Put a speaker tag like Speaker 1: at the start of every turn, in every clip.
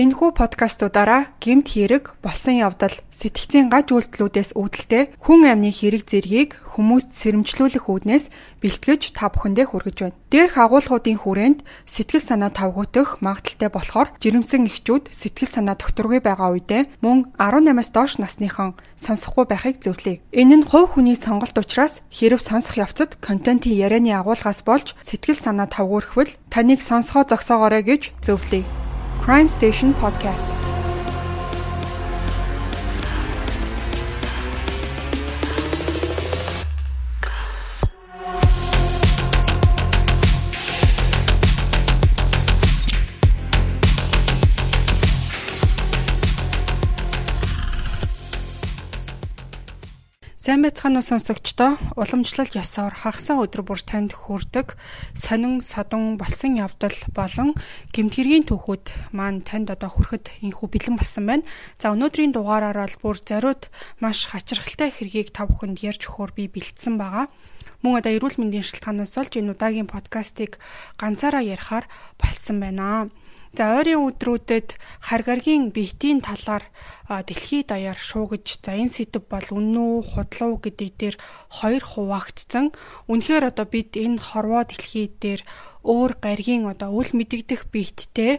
Speaker 1: Энэхүү подкастуудаараа гэмт хэрэг, болсон явдал, сэтгцийн гаж үйлдэлүүдээс үүдэлтэй хүн амны хэрэг зэргийг хүмүүст сэрэмжлүүлэх үүднээс бэлтгэж та бүхэндээ хүргэж байна. Дээрх агуулгуудын хүрээнд сэтгэл санаа тавгуутах магадaltaй болохоор жирэмсэн эхчүүд сэтгэл санаа докторгүй байгаа үедээ мөн 18-аас доош насныхан сонсохгүй байхыг зөвлөе. Энэ нь хувь хүний сонголт учраас хэрэг сонсох явцад контентын ярианы агуулгаас болж сэтгэл санаа тавгуурхвал таныг сонсгоо зогсоогоорой гэж зөвлөе. Crime Station Podcast. Сайн байцгаана уу сонсогчдоо. Уламжлал ёсоор хагасан өдөр бүр танд хүрдэг сонин содон болсон явдал болон гимтгэргийн түүхүүд маань танд одоо хүрэхэд инхүү бэлэн болсон байна. За өнөөдрийн дугаараар бол бүр зориуд маш хачирхалтай хэргийг та бүхэнд ярьж өгөхөөр би бэлдсэн байгаа. Мөн одоо эрүүл мэндийн шалтгаанаас олж энэ удаагийн подкастыг ганцаараа ярихаар болсон байна. За ойрын өдрүүдэд харгаргийн биетийн талаар дэлхийд даяар шуугиж за энэ сэдв бол үнэн үү худлуу гэдэг дээр хоёр хуваагдсан. Үнэхээр одоо бид энэ хорвоо дэлхий дээр өөр гаргийн одоо үл мэдэгдэх биеттэй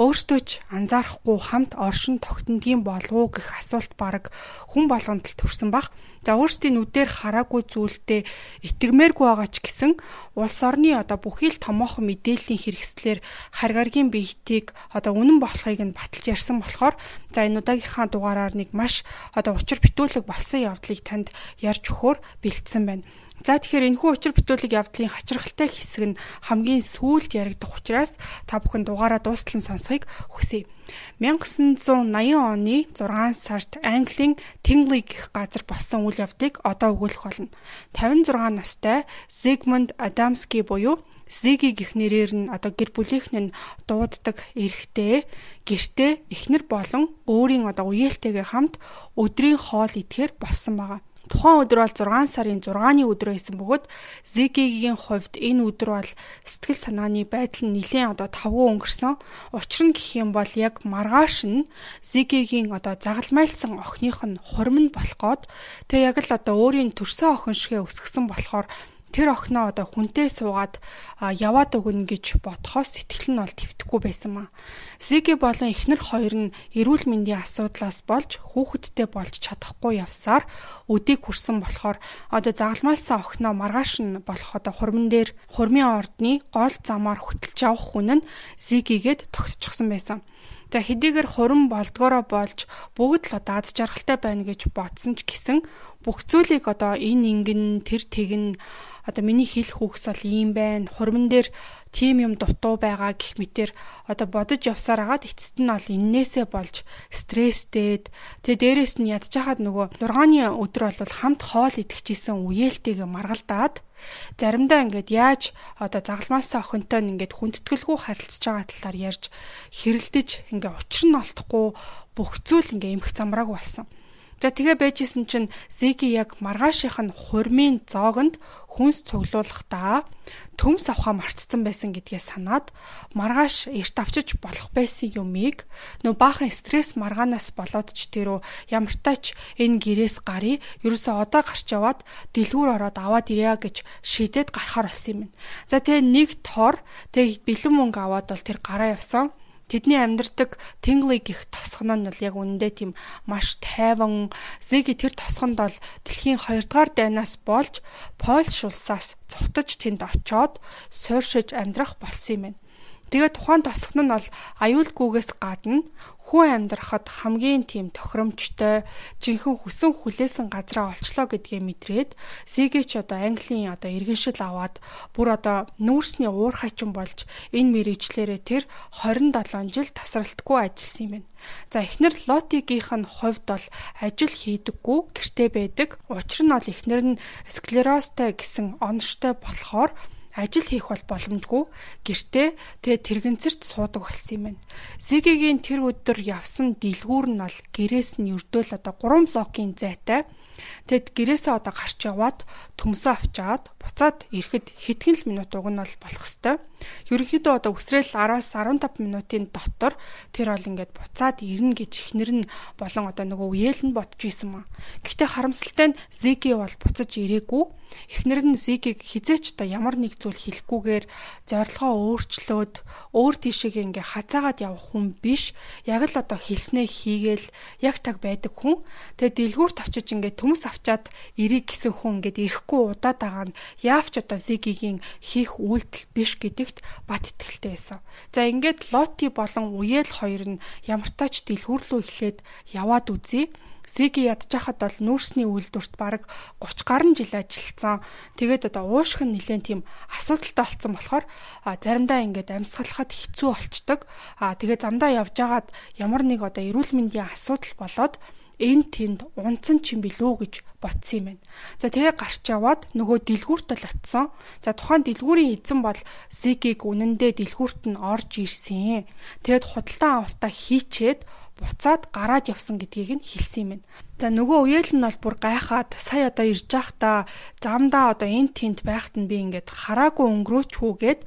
Speaker 1: өөртөө ч анзаарахгүй хамт оршин тогтногийн болов уу гэх асуулт баг хүн болгонд л төрсэн баг. За өөрсдийн нүдээр хараагүй зүйлдээ итгэмээргүй байгаа ч гэсэн улс орны одоо бүхий л томоохон мэдээллийн хэрэгслэр харгаргийн биетийг одоо үнэн болохыг нь баталж ярьсан болохоор за энэ удаагийнхаа дугаараар нэг маш одоо учир битүүлэг болсон явдлыг танд ярьж өгөхөөр бэлдсэн байна. За тэгэхээр энэхүү учир бүтүүлэг явдлын хачирхалтай хэсэг нь хамгийн сүүлд яригдах учраас та бүхэн дугаараа дуустал нь сонсохыг хүсье. 1980 оны 6 сард Английн Tingley гэх газар болсон үйл явдлыг одоо өгүүлэх болно. 56 настай Zygmunt Adamski буюу Зиги гих нэрээр нь одоо гэр бүлийнх нь дууддаг эрэгтэй гэртээ эхнэр болон өөрийн одоо үеэлтэйгээ хамт өдрийн хоол идэхээр болсон байгаа. Тухайн өдөр бол 6 сарын 6-ны өдөр байсан бөгөөд Зигигийн хувьд энэ өдөр бол сэтгэл санааны байдал нь нэлээд одоо тавгүй өнгөрсөн. Учир нь гэх юм бол яг маргааш нь Зигигийн одоо загалмайлсан охиных нь хурим нь болох гээд тэг яг л одоо өөрийн төрсөн охин шигэ өсгсөн болохоор тэр охиноо одоо хүнтэй суугаад яваад өгнө гэж бодхоос сэтгэл нь бол твтгэхгүй байсан маа. Зиги болон эхнэр хоёр нь эрүүл мэндийн асуудлаас болж хүүхэдтэй болж чадахгүй явсаар өдийг хүрсэн болохоор одоо загалмайлсан охиноо маргааш нь болох одоо хурман дээр хурмын ордны гол замаар хөтөлж авах хүн нь Зигигээд тогтчихсон байсан. За хэдийгээр хурам болдгороо болж бүгд л аз жаргалтай байна гэж бодсон ч гэсэн бүх зүйлийг одоо энэ ингэн тэр тэгн одоо миний хэлэх үгс бол ийм байна. Хурман дээр тийм юм дутуу байгаа гэх мэтэр одоо бодож явсаар агаад эцэст нь бол иннээсээ болж стресстэйд тэгээ дээрэс нь ядчихад нөгөө 6-ны өдөр бол хамт хоол идэхжсэн үеэлтэйгээ маргалдаад заримдаа ингээд яаж одоо загалмаасаа охинтой нь ингээд хүндэтгэлгүй харилцаж байгаа талаар ярьж хэрэлдэж ингээд учир нь олдохгүй бүх зүйл ингээд эмх замрааг болсон. За тэгээ байжсэн чинь Зики яг маргаашийнх нь хурмын зоогонд хүнс цуглуулахдаа төмс авахаа мартцсан байсан гэдгээ санаад маргааш эрт авчиж болох байсан юмыг нөө баахан стресс маргаанаас болоод ч тэрөө ямартаач энэ гэрээс гарыг ерөөсөө одоо гарч яваад дэлгүүр ороод аваад ирья гэж шийдээд гарахаар болсон юм. За тэгээ нэг тор тэгээ бэлэн мөнгө аваад бол тэр гараа явсан Тэдний амьдардаг Tingley гих тосгон нь бол яг үнэндээ тийм маш тайван Зиги тэр тосгонд бол дэлхийн 2 дугаар дайнаас болж Польш улсаас цухтаж тэнд очоод сууршиж амьдрах болсон юм байна. Тэгээ тухайн тосгон нь бол аюулгүйгээс гадна хүн амьдрахад хамгийн тийм тохиромжтой жинхэнэ хүсэн хүлээсэн газраа олчлоо гэдгээ мэдрээд Зигэч одоо Английн одоо иргэншил аваад бүр одоо нүүрсний уур хачин болж энэ мэрэгчлэрээ тэр 27 жил тасралтгүй ажилласан юм байна. За эхнэр Лотигийнх нь хувьд бол ажил хийдэггүй гэртээ байдаг. Учир нь бол эхнэр нь склеростой гэсэн оноштой болохоор ажил хийх бол боломжгүй гэртээ тэгээ тэрэгэнцэрт суудаг болсон юм байна. Зигийн тэр өдөр явсан дэлгүүр нь бол гэрээс нь өрдөөл одоо 3 блокийн зайтай. Тэгэд гэрээсээ одоо гарч яваад төмсөө авчаад буцаад ирэхэд хэдхэн л минут уг нь бол болох хэвээр. Ерөнхийдөө одоо үсрээл 10-аас 15 минутын дотор тэр бол ингээд буцаад ирнэ гэж ихнэр нь болон одоо нөгөө үеэл нь бодож исэн маа. Гэхдээ харамсалтай нь Зиги бол буцаж ирээгүй Эхнэр нь Зигийг хизээч одоо ямар нэг зүйл хэлэхгүйгээр зорилгоо өөрчлөөд өөр тийшээ ингээ хазаагаад явах хүн биш. Яг л одоо хэлснээ хийгээл яг таг байдаг хүн. Тэгээ дэлгүүрт очиж ингээ төмс авчаад ирэх гэсэн хүн ингээд ирэхгүй удаад байгаа нь яавч одоо Зигийн хийх үйлдэл биш гэдэгт бат итгэлтэй байсан. За ингээд Лоти болон Уел хоёр нь ямар тач дэлгүүр рүү эхлээд яваад үзье. Зиги ядчихад бол нүүрсний үйлдвэрт бараг 30 гаруй жил ажилласан. Тэгээд одоо уушх нь нэлээд тийм асуудалтай болсон болохоор заримдаа ингээд амьсгалахад хэцүү болчдөг. Аа тэгээд замдаа явж агаад ямар нэг одоо эрүүл мэндийн асуудал болоод энэ тэнд унцсан ч юм билүү гэж ботсон юм байна. За тэгээ гарч яваад нөгөө дэлгүүрт л атсан. За тухайн дэлгүүрийн эзэн бол Зигийг үнэндээ дэлгүүрт нь орж ирсэн. Тэгэд худалдан авалтаа хийчээд буцаад гараад явсан гэдгийг нь хэлсэн юм байна. За нөгөө үеэл нь бол бүр гайхаад сая одоо ирж явахдаа замдаа одоо энэ тент байхад нь би ингээд хараагүй өнгөрөөч хүүгээд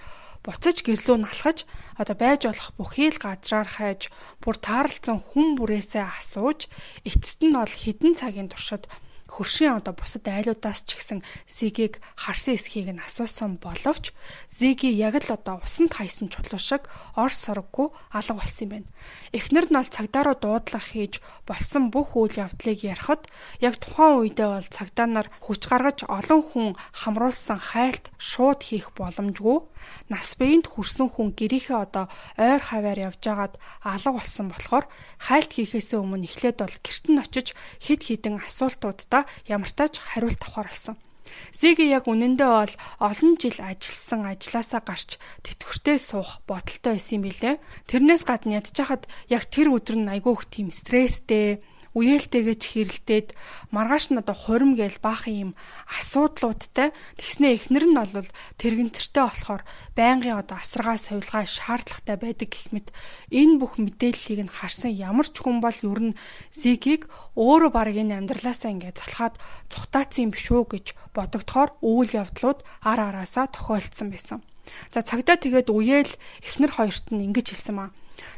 Speaker 1: буцаж гэрлөө налхаж одоо байж болох бүхий л газраар хайж бүр таарлцсан хүн бүрээсээ асууж эцэст нь бол хідэн цагийн туршид хөршийн одоо бусад айлуудаас ч гэсэн Зигийг харсан эсхийг нь асуусан боловч Зиги яг л одоо усанд хайсан чулуу шиг ор сороггүй алга болсон юм байна. Эхнэр нь бол цагдаа руу дуудлага хийж болсон бүх үйл явдлыг ярихад яг тухайн үедээ бол цагдаа нар хүч гаргаж олон хүн хамруулсан хайлт шууд хийх боломжгүй. Нас биеинд хүрсэн хүн гэрийнхээ одоо ойр хаваар явж агаад алга болсон болохоор хайлт хийхээс өмнө эхлээд бол гэрт нь очиж хид хідэн асуултуудаа ямар тач хариулт авахар болсон. Зиги яг үнэндээ бол олон жил ажилласан ажилласаа гарч тэтгэвртэй суух бодолтой байсан юм билээ. Тэрнээс гадна ядчихад яг тэр өдөр нь айгүй их тийм стресстэй үеэлтэйгээ чихэрлдээд маргааш нь одоо хурим гээл баахан юм асуудлуудтай тэгснэ эхнэр нь бол тэрэгэнцэртэй болохоор байнгын одоо асаргаа сувилгаа шаардлагатай байдаг гэх мэт энэ бүх мэдээллийг нь харсан ямар ч хүн бол ер нь зигийг өөрөө баг энэ амьдралаасаа ингээд залхаад цухтаацсан биш үү гэж бодогдохоор үйл явдлууд ар араасаа тохиолдсон байсан. За цагдаа тэгээд үеэл эхнэр хоёрт нь ингэж хэлсэн маа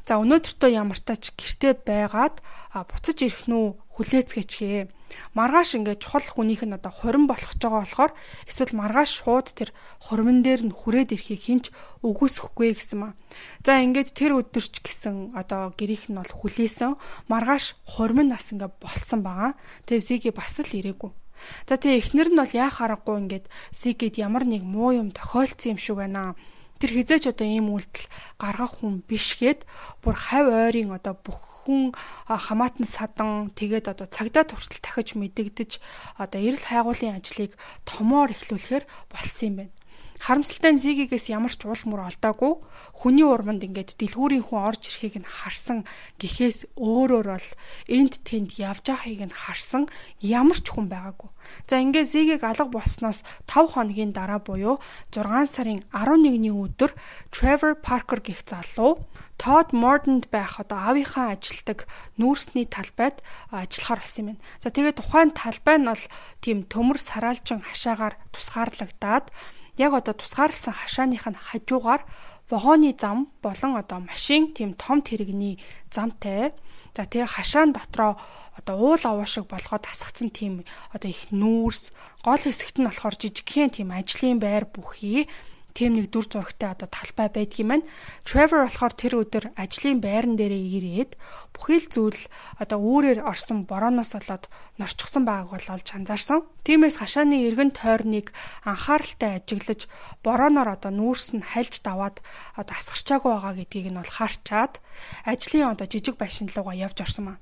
Speaker 1: За өнөөдөртөө ямар тач гэртээ байгаад буцаж ирэх нү хүлээцгээчгээ. Маргааш ингээд чухал хүнийх нь одоо хурим болох ч байгаа болохоор эсвэл маргааш шууд тэр хурман дээр нь хүрээд ирэхийг хинч үгүйсэхгүй гэсэн маа. За ингээд тэр өдөрч гэсэн одоо гэрийнх нь бол хүлээсэн. Маргааш хурман нас ингээд болцсон байгаа. Тэгээ Зиги бас л ирээгүй. За тэгээ эхнэр нь бол яа харахгүй ингээд Зигид ямар нэг муу юм тохиолдсон юм шиг байна тэр хизээч одоо ийм үйлдэл гаргах хүн бишгээд бүр хав ойрын одоо бүхэн хамаатан садан тэгээд одоо цагдаа туршилт дахиж мэдэгдэж одоо эрэл хайгуулын ажлыг томоор эхлүүлэхээр болсон юм байна. Харамсалтай нь Зигигээс ямар ч уул мөр олдоогүй. Хүний урманд ингээд дэлгүүрийн хүн орж ирэхийг нь харсан гэхээс өөрөөр бол энд тэнд явж байгааг нь харсан ямар ч хүн байгаагүй. За ингээд Зигийг алга болсноос 5 хоногийн дараа буюу 6 сарын 11-ний өдөр Trevor Parker гэх залуу Todd Morton-д байх одоо аавынхаа ажилдаг нүүрсний талбайд ажиллахаар болсон юм байна. За тэгээд тухайн талбай нь бол тийм төмөр сараалжин хашаагаар тусгаарлагдаад яг одоо тусгаарласан хашааных нь хажуугаар вагоны зам болон одоо машин тийм том тэрэгний замтай. За тэгээ хашаан дотроо одоо уул аваа шиг болгоод тасгацсан тийм одоо их нүүрс гол хэсэгт нь болохоор жижигхэн тийм ажлын байр бүхий тийм нэг дүр зурагтай одоо талбай юм байна. Trevor болохоор тэр өдөр ажлын байран дээрээ ирээд бүхий л зүйл одоо үүрээр орсон борооноос болоод норчгсон байгааг бол олж анзаарсан. Тиймээс хашааны эргэн тойрныг анхааралтай ажиглаж борооноор одоо нүүрс нь хальж даваад одоо асгарчаагүй байгаа гэдгийг нь бол харчаад ажлын одоо жижиг байшин руугаа явж орсон маа.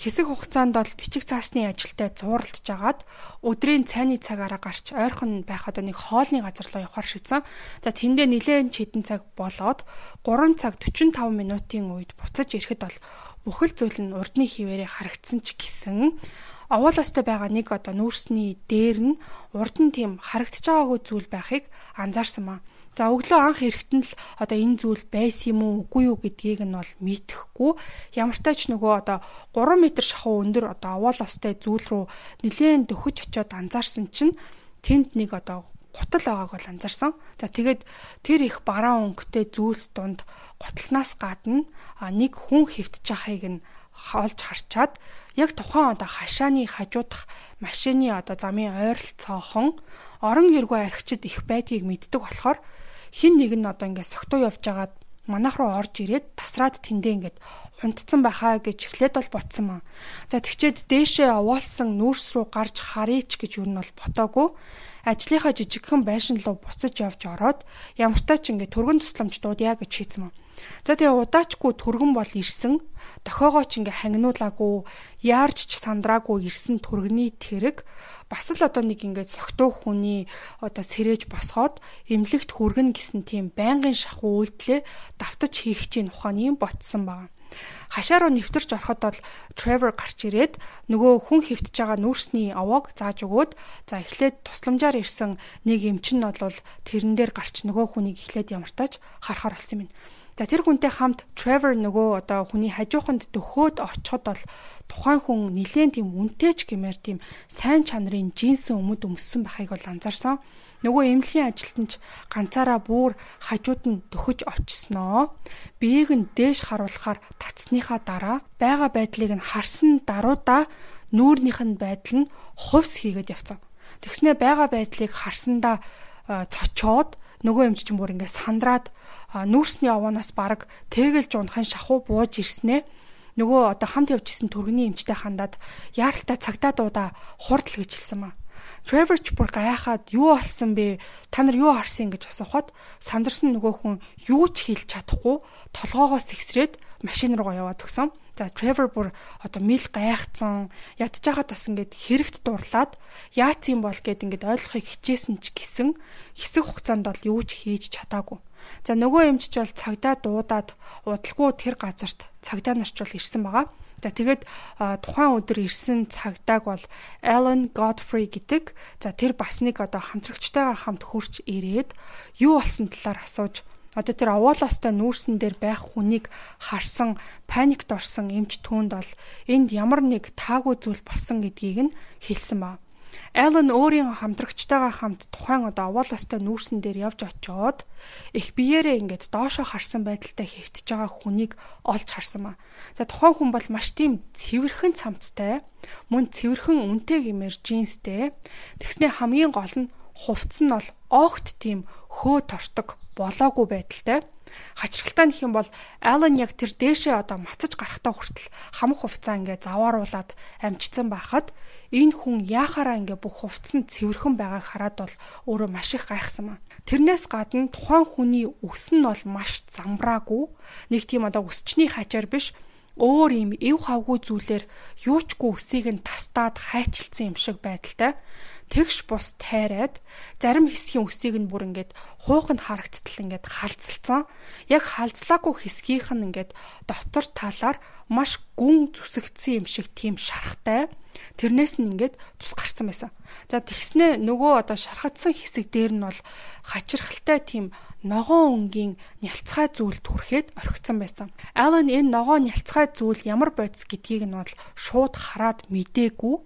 Speaker 1: Хэсэг хугацаанд бол бичиг цаасны ажилтай зууралдж агаад өдрийн цайны цагаараа гарч ойрхон байх одоо нэг хоолны газар руу явахар шигдсэн. За тэндээ нэлээд хэдэн цаг болоод 3 цаг 45 минутын үед буцаж ирэхэд бол бүхэл зүйл нь урдны хിവэрэ харагдсан ч гэсэн овоолостой байгаа нэг одоо нүүрсний дээр нь урд нь тийм харагдаж байгаагүй зүйл байхыг анзаарсан маа. За өглөө анх эрэхтэн л одоо энэ зүйл байсан юм уу үгүй юу гэдгийг нь бол мэдхгүй ямар ч нөгөө одоо 3 м шахуу өндөр одоо овоол остой зүйл рүү нэлээд дөхөж очиод анзаарсан чинь тэнд нэг одоо гутал байгааг бол анзаарсан. За тэгээд тэр их бараа өнгөтэй зүйлс донд гутлнаас гадна нэг хүн хөвтж байгааг нь олж харчаад яг тухайн одоо хашааны хажуудах машины одоо замын ойролцоохон орон хэргүй архичид их байдгийг мэддэг болохоор хин нэг нь одоо ингээд согтуу явж байгаад манайх руу орж ирээд тасраад тэндээ ингээд унтцсан байхаа гэж эхлээд бол ботсон маа. За тэгчээд дээшээ овоолсон нүүрс рүү гарч харъяч гэж юу нь бол ботоогүй ажлынхаа жижигхэн байшин руу буцаж явж ороод ямартай ч ингээд түргэн тусламж дуудъя гэж шийдсэн маа. За тэгээ удаачгүй түргэн бол ирсэн. Дохоогоо ч ингээ хангинуулаагүй, яарч ч сандраагүй ирсэн түргэний тэрэг бас л одоо нэг ингээд согтуу хүний одоо сэрэж босгоод эмнэлэгт хүргэн гэсэн тийм байнгын шахуу үйлдэлээ давтаж хийх чинь ухаан юм ботсон байна хашаа руу нэвтэрч ороход бол Trevor гарч ирээд нөгөө хүн хөвтж байгаа нүүрсний овоог зааж өгөөд за эхлээд тусламжаар ирсэн нэг эмчин нь бол тэрэн дээр гарч нөгөө хүнийг эхлээд ямартаж харахаар болсон юм. За тэр хүнтэй хамт Trevor нөгөө одоо хүний хажууханд дөхөөд очиход бол тухайн хүн нилээн тийм үнтэйч гэмээр тийм сайн чанарын джинсэн өмд өмссөн байхыг бол анзаарсан. Нөгөө эмнэлгийн ажилтнч ганцаараа бүр хажууд нь дөхөж очсноо. Биеийг нь дээш харуулахаар татсныхаа дараа байгаа байдлыг нь харсан даруйда нүүрнийх нь байдал нь хувс хийгээд явцсан. Тэгснэ байгаа байдлыг харсандаа цочоод нөгөө эмч чинь бүр ингээд сандраад нүүрсний овооноос бараг тэгэлж унахын шахуу бууж ирснээ нөгөө одоо хамт явж исэн түргэний эмчтэй хандаад яаралтай цагтаа дуудаа хурдл гэж хэлсэн маа. Trevor ч бүр гайхаад юу болсон бэ? Та нар юу харсан гэж асуухад сандарсан нөгөө хүн юу ч хэлж чадахгүй толгоогоос ихсрээд машин руугаа яваад өгсөн. За Trevor бүр одоо мэл гайхацсан ядж байгаад бас ингээд хэрэгт дурлаад яац юм бол гэд ингээд ойлгохыг хичээсэн ч гэсэн хэсэг хугацаанд бол юу ч хийж чадаагүй. За нөгөө эмчч бол цагдаа дуудаад удалгүй тэр газарт цагдаа нарч бол ирсэн байгаа. За тэгээд тухайн өдөр ирсэн цагдааг бол Alan Godfrey гэдэг. За тэр бас нэг одоо хамтрагчтайгаа хамт хурч ирээд юу болсон талаар асууж Одоо тэр овоолоостой нүүрсэн дээр байх хүнийг харсан, паникт орсон эмч түүнд бол энд ямар нэг таагүй зүйл болсон гэдгийг нь хэлсэн ба. Аллен өөрийн хамтрагчтайгаа хамт тухайн одоо овоолоостой нүүрсэн дээр явж очиод их биеэрээ ингээд доошоо харсан байдалтай хэвтэж байгаа хүнийг олж харсан ба. За тухайн хүн бол маш тийм цэвэрхэн цамцтай, мөн цэвэрхэн үнэтэй гэмээр джинстэй. Тэгснэ хамгийн гол нь хувцс нь бол огт тийм хөө тордог болоогүй байдалтай. Хачирхалтай нөх юм бол Алан яг тэр дээшээ одоо мацаж гарахтаа хүртэл хамх хувцаа ингээ завааруулад амжицсан байхад энэ хүн яахаараа ингээ бүх хувцс нь цэвэрхэн байгааг хараад бол өөрөө маш их гайхсан маа. Тэрнээс гадна тухайн хүний үс нь бол маш замбраагүй. Нэг тийм одоо үсчний хажаар биш өөр юм эв хавгүй зүйлээр юучгүй үсийг нь тастаад хайчилсан юм шиг байдалтай тэгш бус тайраад зарим хэсгийн үсийг нь бүр ингээд хууханд харагдтал ингээд халзалцсан. Яг халзлаагүй хэсгийнх нь ингээд дотор талаар маш гүн зүсэгдсэн юм шиг тийм шарахтай. Тэрнээс нь ингээд тус гарсан байсан. За тэгснэ нөгөө одоо шархагдсан хэсэг дээр нь бол хачирхалтай тийм ногоон өнгийн нялцгай зүйлд хүрэхэд орхигдсан байсан. Алан энэ ногоон нялцгай зүйл ямар бодис гэдгийг нь бол шууд хараад мдээгүй.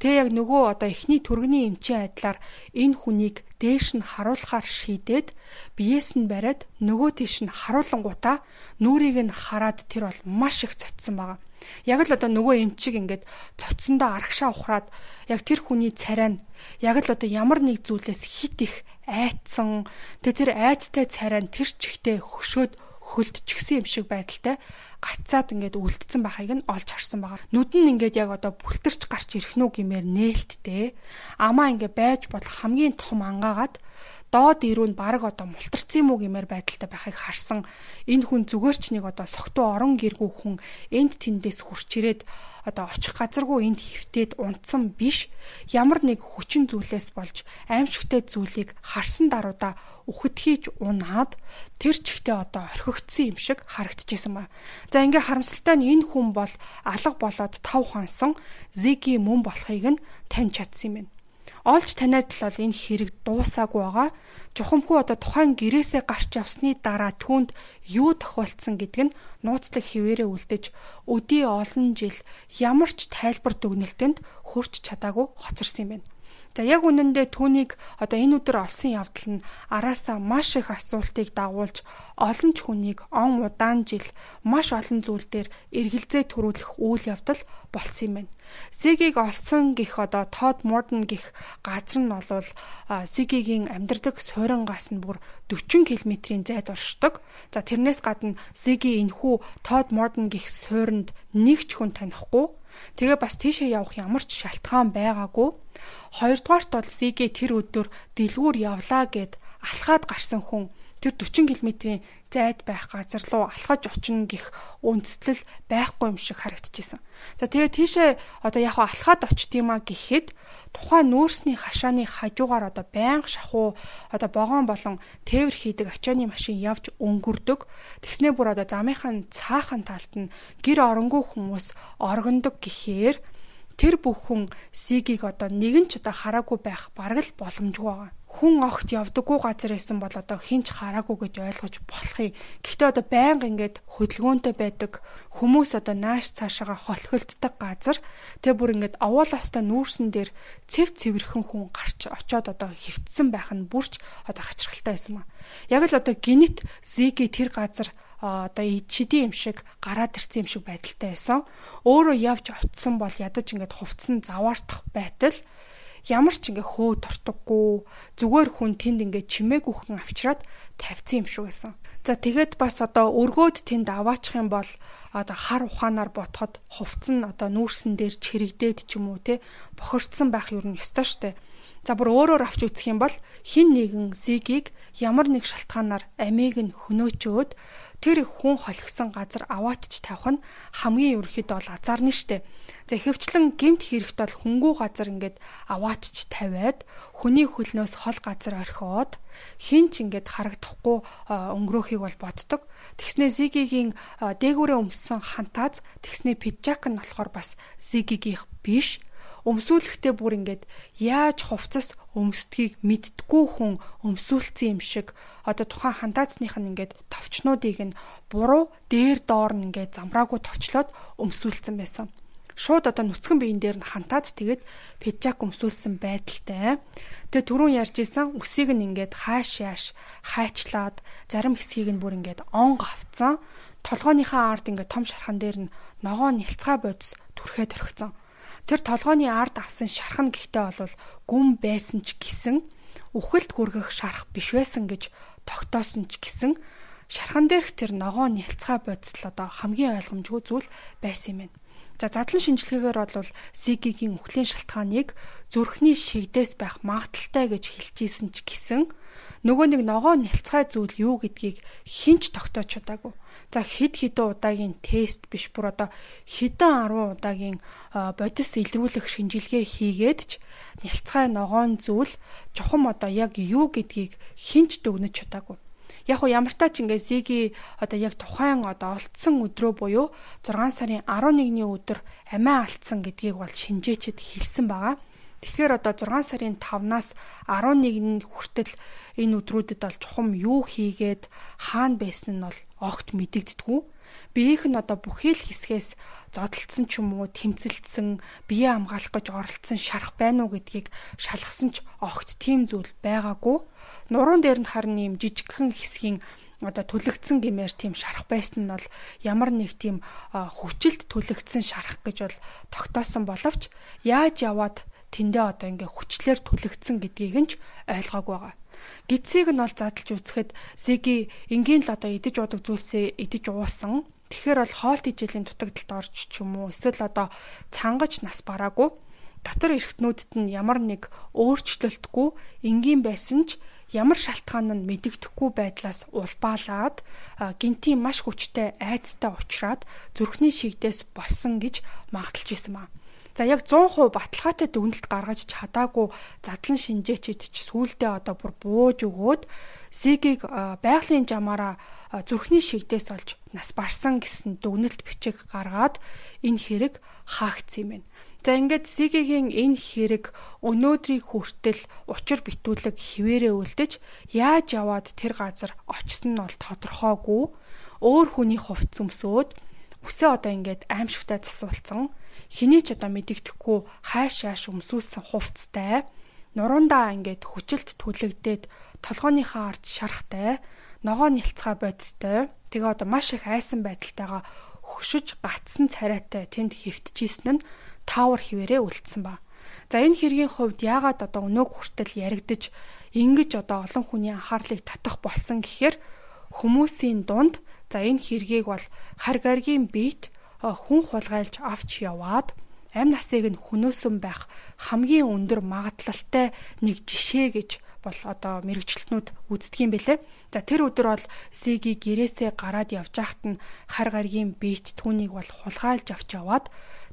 Speaker 1: Тэ яг нөгөө одоо эхний түргэний эмчийн айдлаар энэ хүнийг дээш нь харуулахаар шийдээд биеэс нь бариад нөгөө тийш нь харуулангуудаа нүрийг нь хараад тэр бол маш их цоцсон байгаа. Яг л одоо нөгөө эмчиг ингээд цоцсондоо арагшаа ухраад яг тэр хүний царай нь яг л одоо ямар нэг зүйлээс хит их айцсан тэгээ тэр айцтай царай нь тэр чихтэй хөшөөд хөлдчихсэн юм шиг байдалтай гацаад ингээд үлдсэн байхыг нь олж харсан байгаа. Нүд нь ингээд яг одоо бүлтэрч гарч ирэх нү гэмээр нээлттэй. Амаа ингээд байж болох хамгийн том ангаагаад доод ирүүн баг одоо мултарсан юм уу гэмээр байдалтай байхыг харсан. Энэ хүн зүгээр ч нэг одоо согтуу орон гэргүй хүн энд тэндээс хурч ирээд одоо очих газаргүй энд хөвтөөд унтсан биш. Ямар нэг хүчин зүйлээс болж аимшигтэй зүйлийг харсан даруйда үхэтхийж унаад тэр чихтэй одоо орхигдсон юм шиг харагдчихсан ба. За ингээ харамсалтай нь энэ хүн бол алга болоод тав хонсон Зиги мөн болохыг нь таньж чадсан юм байна олж таниад л бол энэ хэрэг дуусаагүй байгаа. Жухамхүү одоо тухайн гэрээсээ гарч явсны дараа түүнд юу тохиолдсон гэдг нь нууцлаг хിവэрэ үлдэж өдий олон жил ямар ч тайлбар дүгнэлтэнд хүрч чадаагүй хоцорсон юм байна. За яг үнэндээ түүнийг одоо энэ өдөр олсон явдал нь араасаа маш их асуултыг дагуулж олон ч хүнийг он удаан жил маш олон зүйл дээр эргэлзээ төрүүлэх үйл явдал болсон юм байна. Зигийг олсон гих одоо Тод Морден гих газар нь болвол Зигийн амьдардаг суйрангаас нь бүр 40 км-ийн зайд оршдог. За тэрнээс гадна Зиги энхүү Тод Морден гих суйранд нэг ч хүн танихгүй. Тэгээ бас тийшээ явах ямар ч шалтгаан байгаагүй Хоёрдугаарт бол Зигэ тэр өдөр дэлгүүр явлаа гэд алхаад гарсан хүн тэр 40 км-ийн зайд байх газар руу алхаж очино гих үндслэл байхгүй юм шиг харагдчихсэн. За тэгээ тийшээ одоо яг алхаад очт юм а гэхэд тухайн нүүрсний хашааны хажуугаар одоо байнга шахуу одоо богоон болон тээвэр хийдэг ачааны машин явж өнгөрдөг. Тэгснээ бүр одоо замынхан цаахан талд нь гэр оронгүй хүмүүс оргондог гэхээр тэр бүх хүн Сигийг одоо нэгэн ч одоо хараагүй байх бараг л боломжгүй байгаа. Хүн огт явдаггүй газар байсан бол одоо хинч хараагүй гэж ойлгож болох юм. Гэхдээ одоо байнга ингээд хөдөлгөөнтэй байдаг хүмүүс одоо нааш цаашаага холхилддаг газар тэг бүр ингээд овоолаастай нүүрсэн дээр цэв цэвэрхэн хүн гарч очоод одоо хөвтсөн байх нь бүрч одоо хачирхалтай байсан маа. Яг л одоо гинет Зиги тэр газар одоо чидийн юм шиг гараад ирсэн юм шиг байдалтай байсан. Өөрөө явж очсон бол ядаж ингээд хувцсан заваартах байтал ямар ч ингээ хөө тортоггүй зүгээр хүн тэнд ингээ чимээгүйхэн авчираад тавьсан юм шиг байсан. За тэгээд бас одоо өргөөд тэнд аваачих юм бол одоо хар ухаанаар ботход хувцсан одоо нүүрсэн дээр чирэгдээд ч юм уу те бохирдсан байх нь ёстой штэ. За бүр өөрөөр авч үзэх юм бол хин нэгэн зигийг ямар нэг шалтгаанаар амийг нь хөнөөчөөд тэр хүн холгсон газар аваачч тавих нь хамгийн ерөөхдөө бол азарна штэ. За ихэвчлэн гемт хэрэгт бол хөнгүү газар ингээд аваачч тавиад хүний хөлнөөс хол газар орхиод хин ч ингээд харагдахгүй өнгөрөөхийг бол боддог. Тэгснээ Зигийн дээгүүрээ өмссөн хантааз тэгснээ пиджак нь болохоор бас Зигигийнх биш өмсүүлэхдээ бүр ингээд яаж хувцас өмсдгийг мэдтгүү хүн өмсүүлсэн юм шиг одоо тухайн хандаацных нь ингээд товчнуудыг нь буруу дээр доор нь ингээд замраагүй товчлоод өмсүүлсэн байсан. Шууд одоо нүцгэн биеийн дээр нь хантаад тэгээд пиджак өмсүүлсэн байдалтай. Тэгээ түрүүн ярьж исэн үсийг нь ингээд хааш яаш хайчлаад зарим хэсгийг нь бүр ингээд онго авцсан. Толгойнхаа ард ингээд том шархан дээр нь ногоо нэлцгаа бодис түрхээ төрөгцөн. Тэр толгойн ард авсан шархан гэхдээ бол гүн байсан ч гэсэн үхэлд хүргэх шарах биш байсан гэж тогтоосон ч гэсэн шархан дээрх тэр ногоо нялцгай бодисл одоо хамгийн ойлгомжгүй зүйл байсан юм байна. За задлан шинжилгээгээр бол Зигийн үхлийн шалтгааныг зүрхний шигдээс байх магадaltaй гэж хэлжсэн ч гэсэн нөгөө нэг ногоо нялцгай зүйл юу гэдгийг хинч тогтоож чадаагүй. За хэд хэдэн удаагийн тест биш бүр одоо хэдэн 10 удаагийн бодис илрүүлэх шинжилгээ хийгээд ч нялцгай ногоон зүйл чухам одоо яг юу гэдгийг хинч дүгнэж чадаагүй. Яг уу ямар тач ингээ Зиги одоо яг тухайн одоо олдсон өдрөө буюу 6 сарын 11-ний өдөр амиа алдсан гэдгийг бол шинжээчэд хэлсэн байгаа. Тэгэхээр одоо 6 сарын 5-наас 11-нд хүртэл энэ өдрүүдэд бол чухам юу хийгээд хаана байсан нь бол огт мэдэгддэггүй. Биеийнх нь одоо бүхий л хэсгээс зодтолцсон ч юм уу, тэмцэлдсэн, бие хамгаалах гэж оролцсон шарах байна уу гэдгийг шалгасан ч огт тийм зүйл байгаагүй. Нуруунд дээр нь харин ийм жижигхэн хэсгийн одоо төлөгдсөн гэмээр тийм шарах байсан нь бол ямар нэг тийм хүчилт төлөгдсөн шарах гэж бол тогтоосон боловч яаж яваад тэндээ одоо ингээ хүчлэр түлэгдсэн гэдгийг нь ч ойлгоогүй байгаа. Гидсийг нь бол задлж үзэхэд Зиги энгийн л одоо идэж уудаг зүйлсээ идэж уусан. Тэгэхээр бол хоолт ижилийн дутагдалд орж ч юм уу эсвэл одоо цангаж нас бараагүй дотор эргтнүүдэд нь ямар нэг өөрчлөлтгүй энгийн байсан ч ямар шалтгаан нь мэдэгдэхгүй байдлаас улбаалаад гинтийн маш хүчтэй айцтай уучраад зүрхний шигдээс болсон гэж магталж исэн маа. За яг 100% баталгаатай дүгнэлт гаргаж чадаагүй задлан шинжээчид ч сүулдэ одоо бүр бууж өгөөд Зигийг байгалийн жамаараа зүрхний шигдээс олж нас барсан гэсэн дүгнэлт бичиг гаргаад энэ хэрэг хаагдсан юм байна. За ингээд Зигийн энэ хэрэг өнөөдрийг хүртэл учир битүүлэг хിവэрэ үлдэж яаж яваад тэр газар очсон нь бол тодорхойгүй. Өөр хүний хувц өмсөөд үсээ одоо ингээд аимшигтай засуулсан хэний ч одоо мэдэгдэхгүй хайш яаш өмсүүлсэн хувцтай нурундаа ингээд хүчилт түлэгдээд толгойнхаа ард шарахтай ногоо нэлцгаа бодистой тэгээ одоо маш их айсан байдалтайгаа хөшөж гатсан царайтай тэнд хэвтжсэн нь таавар хിവэрээ үлдсэн ба. За энэ хэргийн хувьд яагаад одоо өнөөг хүртэл яригдж ингэж одоо олон хүний анхаарлыг татах болсон гэхээр хүмүүсийн дунд за энэ хэргийг бол хар гаргийн биет хүн хулгайлж авч яваад амь насыг нь хөнөөсөн байх хамгийн өндөр магадлалтай нэг жишээ гэж бол одоо мэрэгчлэтнүүд үздэг юм бэлээ. За тэр өдөр бол Сиги гэрээсээ гараад явж байхад нь хар гаргийн биет түүнийг бол хулгайлж авч яваад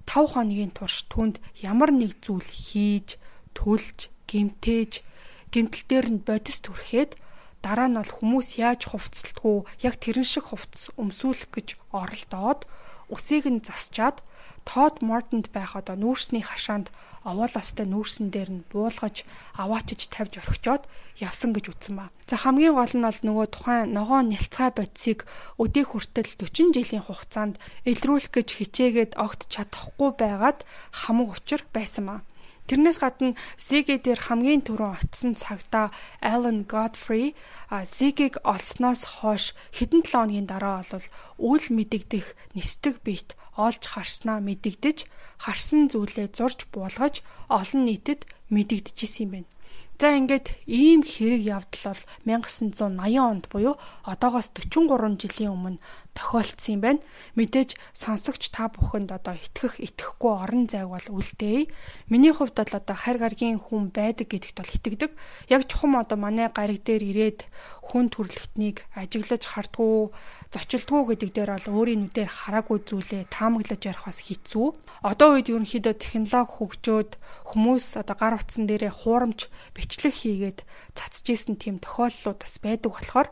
Speaker 1: 5 хоногийн турш түнд ямар нэг зүйл хийж, төлж, гимтээж, гимтэл дээр нь бодис түрхээд дараа нь бол хүмүүс яаж хувцсалтгүй яг тэрэн шиг хувцс өмсүүлэх гэж оролдоод усыг нь засчаад Тод Мортонд байх одоо нүүрсний хашаанд овоолостой нүүрсэн дээр нь буулгаж аваачиж тавьж орхичоод явсан гэж үтсэн ба. За хамгийн гол нь бол нөгөө тухайн ногоо нялцгай бодисыг өдөө хүртэл 40 жилийн хугацаанд илрүүлэх гэж хичээгээд огт чадахгүй байгаад хамаг учир байсан ба. Тэрнээс гадна Зиги дээр хамгийн түрүүн очисон цагта Alan Godfrey Зигийг олсноос хойш хэдэн 7 хоногийн дараа бол үл мэдэгдэх нисдэг бит олж харснаа мэдэгдэж харсан зүйлээ зурж буулгаж олон нийтэд мэдэгдэжсэн юм байна. За ингээд ийм хэрэг явдал бол 1980 онд буюу одоогоос 43 жилийн өмнө тохиолдсон юм байна. Мэдээж сонсогч та бүхэнд одоо итгэх итгэхгүй орон зайг бол үлдээе. Миний хувьд бол одоо харь гаргийн хүн байдаг гэдэгт бол итгэдэг. Яг чухам одоо манай гариг дээр ирээд хүн төрлөختнийг ажиглаж хардгуу зочилдгуу гэдэг дээр бол өөрийн нүдээр хараагүй зүйлээ таамаглаж ярих бас хэцүү. Одоо үед ерөнхийдөө технологи хөгжөөд хүмүүс одоо гар утсан дээрээ хуурамч бичлэг хийгээд цацж исэн тийм тохиолдлууд бас байдаг болохоор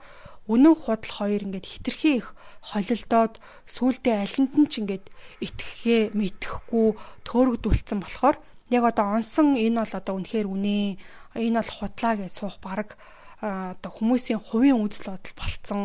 Speaker 1: үнэн худал хоёр ингээд хитрхи их холилдоод сүулдэ алинт нь ч ингээд итгэхээ мэдэхгүй төөрөгдүүлсэн болохоор яг одоо онсон энэ бол одоо үнэхээр үнэ энэ бол худлаа гэж суух баг одоо хүмүүсийн хувийн үзэл бодол болцсон.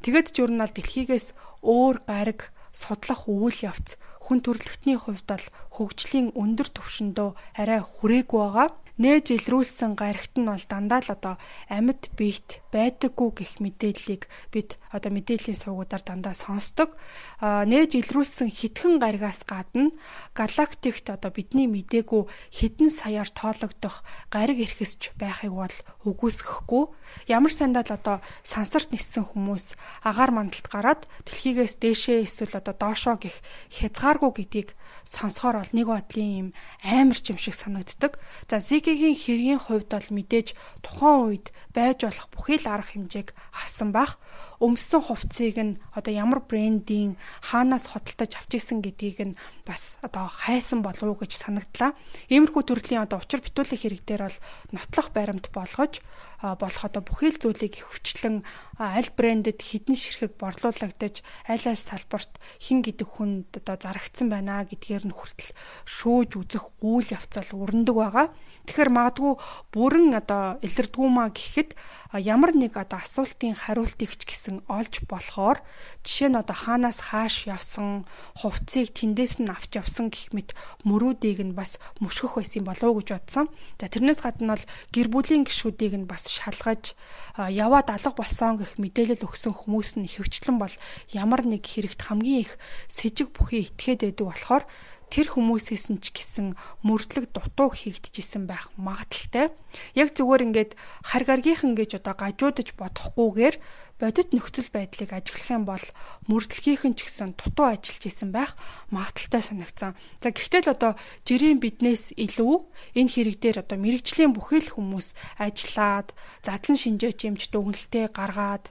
Speaker 1: Тэгэд ч нь дэлхийгээс өөр гариг судлах үйл явц хүн төрөлхтний хувьд бол хөгжлийн өндөр түвшиндөө арай хүрээгүй байгаа нээж илрүүлсэн гарагт нь бол дандаа л одоо амьд биет байдаггүй гэх мэдээллийг бид одоо мэдээллийн сувгуудаар дандаа сонсдог. Нээж илрүүлсэн хитгэн гаригаас гадна галактикт одоо бидний мдээгүй хэдэн саяар тоологдох гариг эрхэсч байхыг бол үгүйсэхгүй. Ямар сандаа л одоо сансарт ниссэн хүмүүс агаар мандалд гараад дэлхийгээс дээшээ эсвэл одоо доошоо гих хязгааргүй гэдгийг сонсохоор бол нэг бодлын юм амар ч юм шиг санагддаг. За Зигийн хэргийн хувьд бол мэдээж тухайн үед байж болох бүхий л арга хэмжээг авсан бах өмссөн хувцсыг нь одоо ямар брендийн хаанаас хөдөлтөж авч исэн гэдгийг нь бас одоо хайсан болов уу гэж санагдлаа. Иймэрхүү төрлийн одоо учир битүүлэх хэрэг дээр бол нотлох баримт болгож болох одоо бүхий л зүйлийг хөвчлэн аль брендэд хідэн ширхэг борлуулагдаж аль аль салбарт хин гэдэг хүнд одоо зарагдсан байна гэдгээр нь хүртэл шөөж үзэх үйл явц бол өрнөдөг байгаа. Тэгэхээр магадгүй бүрэн одоо илэрдгүүмаа гэхэд ямар нэг одоо асуултын хариултыг ч гэсэн олж болохоор жишээ нь одоо хаанаас хааш явсан хувцсыг тэндээс нь авч явсан гэх мэт мөрүүдийг нь бас мөшгөх байсан болов уу гэж бодсон. За тэрнээс гадна бол гэр бүлийн гишүүдийг нь бас шалгаж яваад алга болсон гэх мэдээлэл өгсөн хүмүүс нь хөвчлэн бол ямар нэг хэрэгт хамгийн их сэжиг бүхий итгээд байдаг болохоор тэр хүмүүсээс нь ч гэсэн мөрдлөг дутуу хийгдчихсэн байх магадaltaй. Яг зүгээр ингээд хар гаргийнхан гэж одоо гажуудаж бодохгүйгээр бодит нөхцөл байдлыг ажиглах юм бол мөрдлгийнхэн ч гэсэн дутуу ажиллаж исэн байх магадaltaй санагцсан. За гэхдээ л одоо жирийн биднээс илүү энэ хэрэг дээр одоо мэрэгжлийн бүхэл хүмүүс ажиллаад задлан шинжээч юмч дүгнэлтээ гаргаад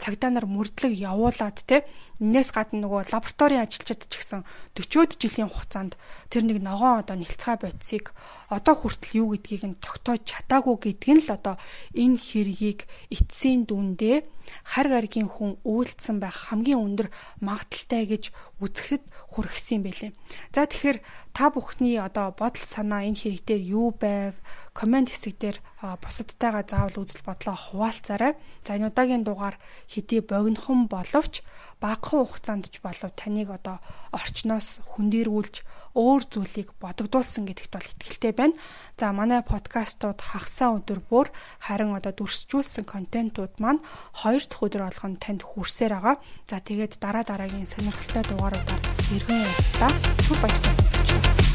Speaker 1: цагдаа нар мөрдлөг явуулаад те энээс гадна нөгөө лабораторийн ажилчид ч гэсэн 40-од жилийн хугацаанд тэр нэг ногоон одоо нэлцгай бодисыг одоо хүртэл юу гэдгийг нь тогтоож чадаагүй гэдг нь л одоо энэ хэргийг эцсийн дүндээ хар гаргийн хүн үйлдсэн байх хамгийн өндөр магадaltaй гэж үзэхэд хүргэсэн юм байлээ. За тэгэхээр та бүхний одоо бодол санаа энэ хэрэг дээр юу байв? Комент хэсэг дээр бусадтайгаа заавал үзэл бодлоо хуваалцаарай. За энэ удаагийн дугаар хэдий богинохон боловч багахан хугацаанд ч болов таныг одоо орчноос хүндэрүүлж өөр зүйлийг бодогдуулсан гэдэгт бол итгэлтэй байна. За манай подкастууд хагасаа өдөр бүр харин одоо дүрсжүүлсэн контентууд маань хоёр дахь өдөр болгоно танд хүрсээр байгаа. За тэгээд дараа дараагийн сонирхолтой дугааруудаар иргэн уулзлаа. Түр баяртай сонсогч.